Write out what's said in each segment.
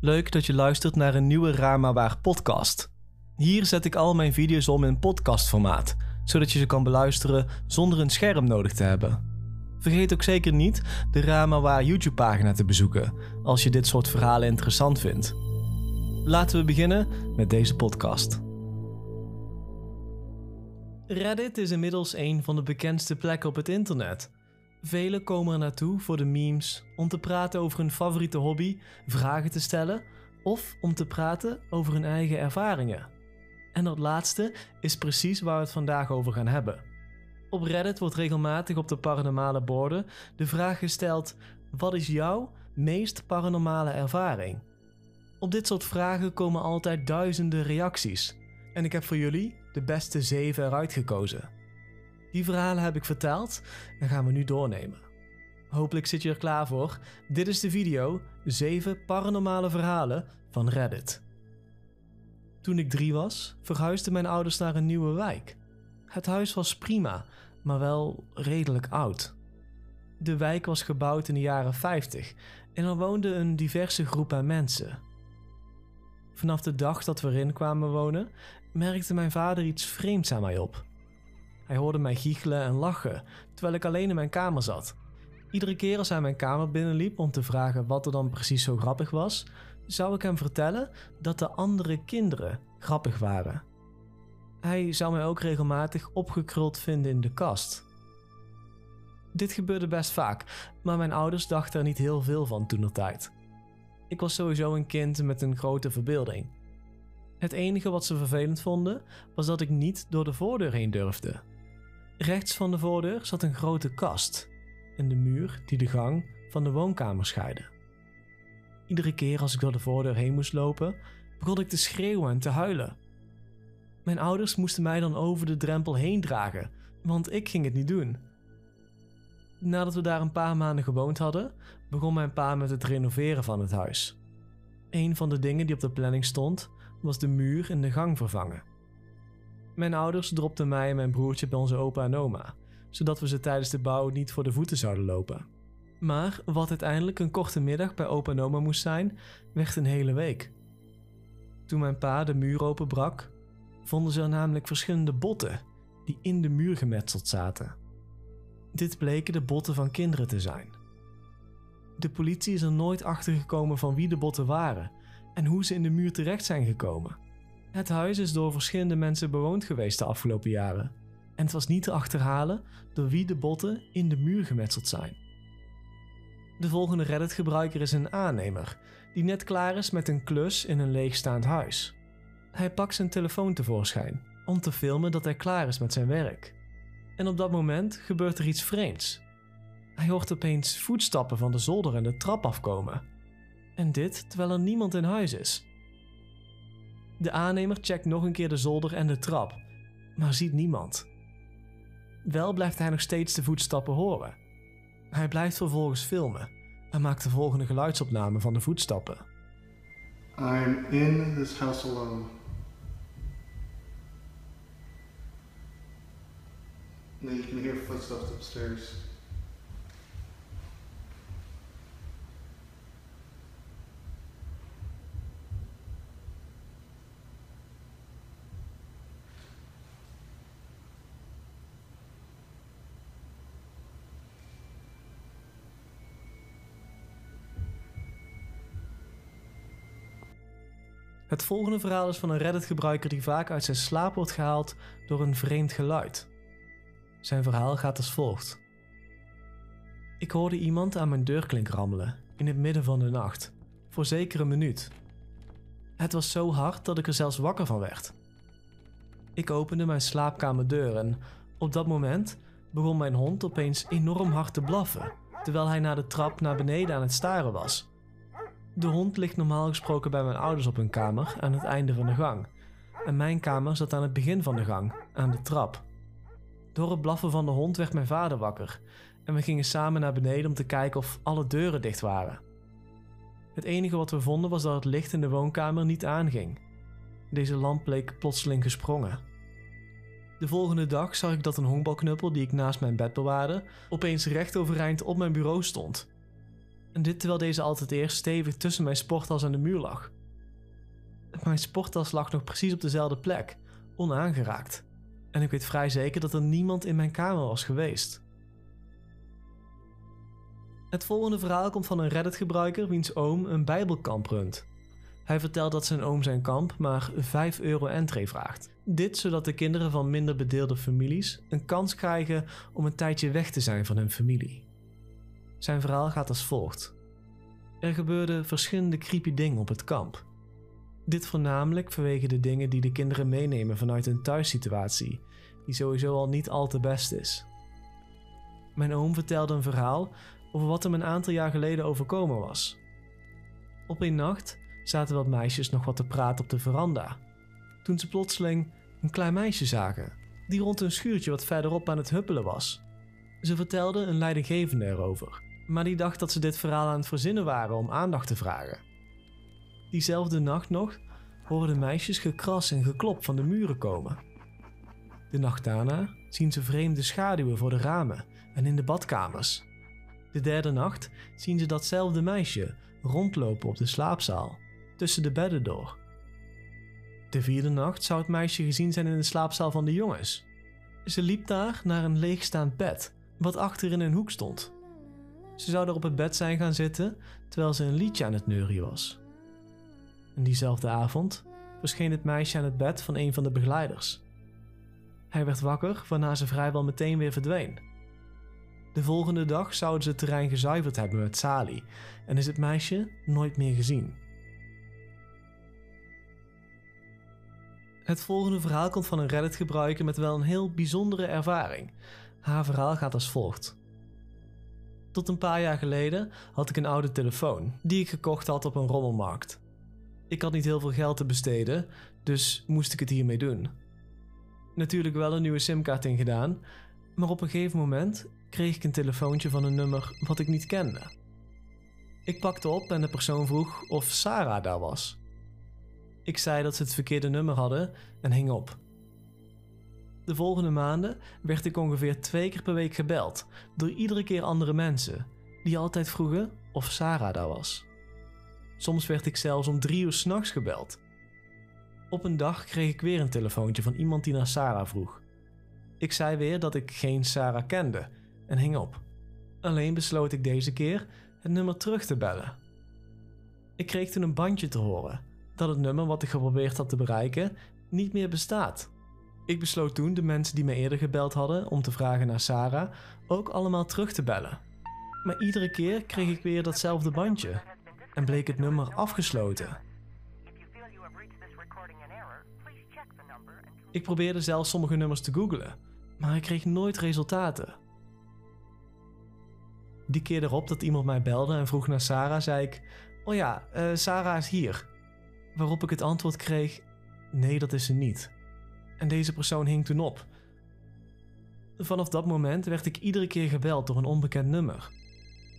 Leuk dat je luistert naar een nieuwe Raar maar Waar podcast. Hier zet ik al mijn video's om in podcastformaat, zodat je ze kan beluisteren zonder een scherm nodig te hebben. Vergeet ook zeker niet de Raar maar Waar YouTube pagina te bezoeken als je dit soort verhalen interessant vindt. Laten we beginnen met deze podcast. Reddit is inmiddels een van de bekendste plekken op het internet. Velen komen er naartoe voor de memes, om te praten over hun favoriete hobby, vragen te stellen of om te praten over hun eigen ervaringen. En dat laatste is precies waar we het vandaag over gaan hebben. Op Reddit wordt regelmatig op de paranormale borden de vraag gesteld: wat is jouw meest paranormale ervaring? Op dit soort vragen komen altijd duizenden reacties. En ik heb voor jullie de beste zeven eruit gekozen. Die verhalen heb ik verteld en gaan we nu doornemen. Hopelijk zit je er klaar voor. Dit is de video 7 paranormale verhalen van Reddit. Toen ik drie was, verhuisden mijn ouders naar een nieuwe wijk. Het huis was prima, maar wel redelijk oud. De wijk was gebouwd in de jaren 50 en er woonde een diverse groep aan mensen. Vanaf de dag dat we erin kwamen wonen, merkte mijn vader iets vreemds aan mij op. Hij hoorde mij giechelen en lachen terwijl ik alleen in mijn kamer zat. Iedere keer als hij mijn kamer binnenliep om te vragen wat er dan precies zo grappig was, zou ik hem vertellen dat de andere kinderen grappig waren. Hij zou mij ook regelmatig opgekruld vinden in de kast. Dit gebeurde best vaak, maar mijn ouders dachten er niet heel veel van toen tijd. Ik was sowieso een kind met een grote verbeelding. Het enige wat ze vervelend vonden was dat ik niet door de voordeur heen durfde. Rechts van de voordeur zat een grote kast en de muur die de gang van de woonkamer scheidde. Iedere keer als ik door de voordeur heen moest lopen, begon ik te schreeuwen en te huilen. Mijn ouders moesten mij dan over de drempel heen dragen, want ik ging het niet doen. Nadat we daar een paar maanden gewoond hadden, begon mijn pa met het renoveren van het huis. Een van de dingen die op de planning stond, was de muur in de gang vervangen. Mijn ouders dropten mij en mijn broertje bij onze opa en oma, zodat we ze tijdens de bouw niet voor de voeten zouden lopen. Maar wat uiteindelijk een korte middag bij opa en oma moest zijn, werd een hele week. Toen mijn pa de muur openbrak, vonden ze er namelijk verschillende botten die in de muur gemetseld zaten. Dit bleken de botten van kinderen te zijn. De politie is er nooit achter gekomen van wie de botten waren en hoe ze in de muur terecht zijn gekomen. Het huis is door verschillende mensen bewoond geweest de afgelopen jaren. En het was niet te achterhalen door wie de botten in de muur gemetseld zijn. De volgende Reddit-gebruiker is een aannemer die net klaar is met een klus in een leegstaand huis. Hij pakt zijn telefoon tevoorschijn om te filmen dat hij klaar is met zijn werk. En op dat moment gebeurt er iets vreemds. Hij hoort opeens voetstappen van de zolder en de trap afkomen. En dit terwijl er niemand in huis is. De aannemer checkt nog een keer de zolder en de trap, maar ziet niemand. Wel blijft hij nog steeds de voetstappen horen. Hij blijft vervolgens filmen en maakt de volgende geluidsopname van de voetstappen. I'm in this house alone. Now you footsteps upstairs. Het volgende verhaal is van een Reddit-gebruiker die vaak uit zijn slaap wordt gehaald door een vreemd geluid. Zijn verhaal gaat als volgt. Ik hoorde iemand aan mijn deurklink rammelen in het midden van de nacht, voor zeker een minuut. Het was zo hard dat ik er zelfs wakker van werd. Ik opende mijn slaapkamerdeur en op dat moment begon mijn hond opeens enorm hard te blaffen, terwijl hij naar de trap naar beneden aan het staren was. De hond ligt normaal gesproken bij mijn ouders op hun kamer aan het einde van de gang. En mijn kamer zat aan het begin van de gang, aan de trap. Door het blaffen van de hond werd mijn vader wakker en we gingen samen naar beneden om te kijken of alle deuren dicht waren. Het enige wat we vonden was dat het licht in de woonkamer niet aanging. Deze lamp bleek plotseling gesprongen. De volgende dag zag ik dat een honkbalknuppel die ik naast mijn bed bewaarde, opeens recht overeind op mijn bureau stond. En dit terwijl deze altijd eerst stevig tussen mijn sporttas en de muur lag. Mijn sporttas lag nog precies op dezelfde plek, onaangeraakt. En ik weet vrij zeker dat er niemand in mijn kamer was geweest. Het volgende verhaal komt van een Reddit-gebruiker wiens oom een bijbelkamp runt. Hij vertelt dat zijn oom zijn kamp maar 5 euro entree vraagt. Dit zodat de kinderen van minder bedeelde families een kans krijgen om een tijdje weg te zijn van hun familie. Zijn verhaal gaat als volgt. Er gebeurden verschillende creepy dingen op het kamp. Dit voornamelijk vanwege de dingen die de kinderen meenemen vanuit hun thuissituatie, die sowieso al niet al te best is. Mijn oom vertelde een verhaal over wat hem een aantal jaar geleden overkomen was. Op een nacht zaten wat meisjes nog wat te praten op de veranda, toen ze plotseling een klein meisje zagen, die rond een schuurtje wat verderop aan het huppelen was. Ze vertelde een leidinggevende erover, maar die dacht dat ze dit verhaal aan het verzinnen waren om aandacht te vragen. Diezelfde nacht nog hoorden meisjes gekras en geklop van de muren komen. De nacht daarna zien ze vreemde schaduwen voor de ramen en in de badkamers. De derde nacht zien ze datzelfde meisje rondlopen op de slaapzaal, tussen de bedden door. De vierde nacht zou het meisje gezien zijn in de slaapzaal van de jongens. Ze liep daar naar een leegstaand bed, wat achter in een hoek stond. Ze zou er op het bed zijn gaan zitten terwijl ze een liedje aan het neurien was. En diezelfde avond verscheen het meisje aan het bed van een van de begeleiders. Hij werd wakker, waarna ze vrijwel meteen weer verdween. De volgende dag zouden ze het terrein gezuiverd hebben met Sali en is het meisje nooit meer gezien. Het volgende verhaal komt van een Reddit-gebruiker met wel een heel bijzondere ervaring. Haar verhaal gaat als volgt. Tot een paar jaar geleden had ik een oude telefoon die ik gekocht had op een rommelmarkt. Ik had niet heel veel geld te besteden, dus moest ik het hiermee doen. Natuurlijk wel een nieuwe simkaart ingedaan, maar op een gegeven moment kreeg ik een telefoontje van een nummer wat ik niet kende. Ik pakte op en de persoon vroeg of Sarah daar was. Ik zei dat ze het verkeerde nummer hadden en hing op. De volgende maanden werd ik ongeveer twee keer per week gebeld door iedere keer andere mensen die altijd vroegen of Sarah daar was. Soms werd ik zelfs om drie uur s'nachts gebeld. Op een dag kreeg ik weer een telefoontje van iemand die naar Sarah vroeg. Ik zei weer dat ik geen Sarah kende en hing op. Alleen besloot ik deze keer het nummer terug te bellen. Ik kreeg toen een bandje te horen dat het nummer wat ik geprobeerd had te bereiken niet meer bestaat. Ik besloot toen de mensen die me eerder gebeld hadden om te vragen naar Sarah ook allemaal terug te bellen. Maar iedere keer kreeg ik weer datzelfde bandje en bleek het nummer afgesloten. Ik probeerde zelfs sommige nummers te googlen, maar ik kreeg nooit resultaten. Die keer erop dat iemand mij belde en vroeg naar Sarah, zei ik: Oh ja, uh, Sarah is hier. Waarop ik het antwoord kreeg: Nee, dat is ze niet. En deze persoon hing toen op. Vanaf dat moment werd ik iedere keer gebeld door een onbekend nummer.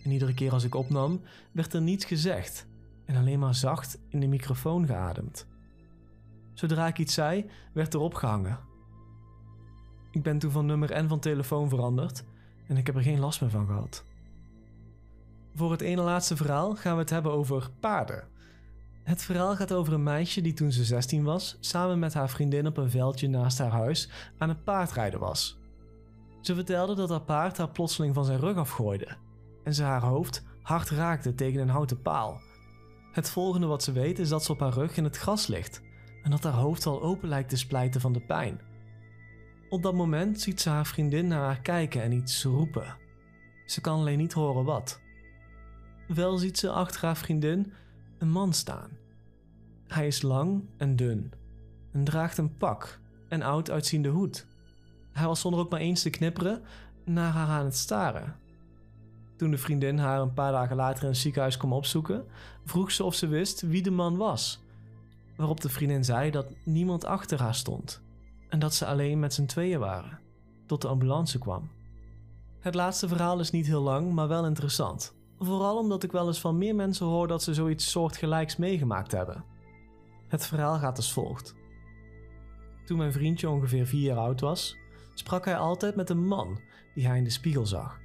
En iedere keer als ik opnam, werd er niets gezegd en alleen maar zacht in de microfoon geademd. Zodra ik iets zei, werd er opgehangen. Ik ben toen van nummer en van telefoon veranderd en ik heb er geen last meer van gehad. Voor het ene laatste verhaal gaan we het hebben over paarden. Het verhaal gaat over een meisje die toen ze 16 was, samen met haar vriendin op een veldje naast haar huis aan het paardrijden was. Ze vertelde dat haar paard haar plotseling van zijn rug afgooide en ze haar hoofd hard raakte tegen een houten paal. Het volgende wat ze weet is dat ze op haar rug in het gras ligt en dat haar hoofd al open lijkt te splijten van de pijn. Op dat moment ziet ze haar vriendin naar haar kijken en iets roepen. Ze kan alleen niet horen wat. Wel ziet ze achter haar vriendin een man staan. Hij is lang en dun en draagt een pak en oud uitziende hoed. Hij was zonder ook maar eens te knipperen naar haar aan het staren. Toen de vriendin haar een paar dagen later in het ziekenhuis kwam opzoeken, vroeg ze of ze wist wie de man was. Waarop de vriendin zei dat niemand achter haar stond en dat ze alleen met z'n tweeën waren, tot de ambulance kwam. Het laatste verhaal is niet heel lang, maar wel interessant. Vooral omdat ik wel eens van meer mensen hoor dat ze zoiets soortgelijks meegemaakt hebben. Het verhaal gaat als volgt. Toen mijn vriendje ongeveer vier jaar oud was, sprak hij altijd met een man die hij in de spiegel zag.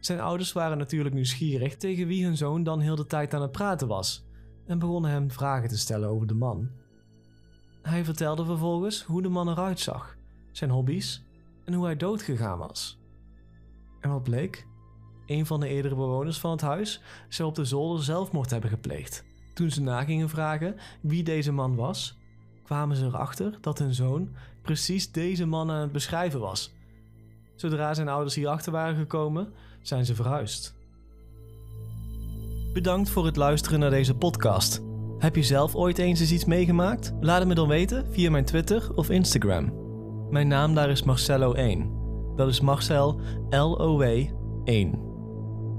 Zijn ouders waren natuurlijk nieuwsgierig tegen wie hun zoon dan heel de tijd aan het praten was en begonnen hem vragen te stellen over de man. Hij vertelde vervolgens hoe de man eruit zag, zijn hobby's en hoe hij doodgegaan was. En wat bleek? Een van de eerdere bewoners van het huis zou op de zolder zelfmoord hebben gepleegd. Toen ze na gingen vragen wie deze man was, kwamen ze erachter dat hun zoon precies deze man aan het beschrijven was. Zodra zijn ouders hierachter waren gekomen, zijn ze verhuisd. Bedankt voor het luisteren naar deze podcast. Heb je zelf ooit eens eens iets meegemaakt? Laat het me dan weten via mijn Twitter of Instagram. Mijn naam daar is Marcello1. Dat is Marcel L-O-W 1.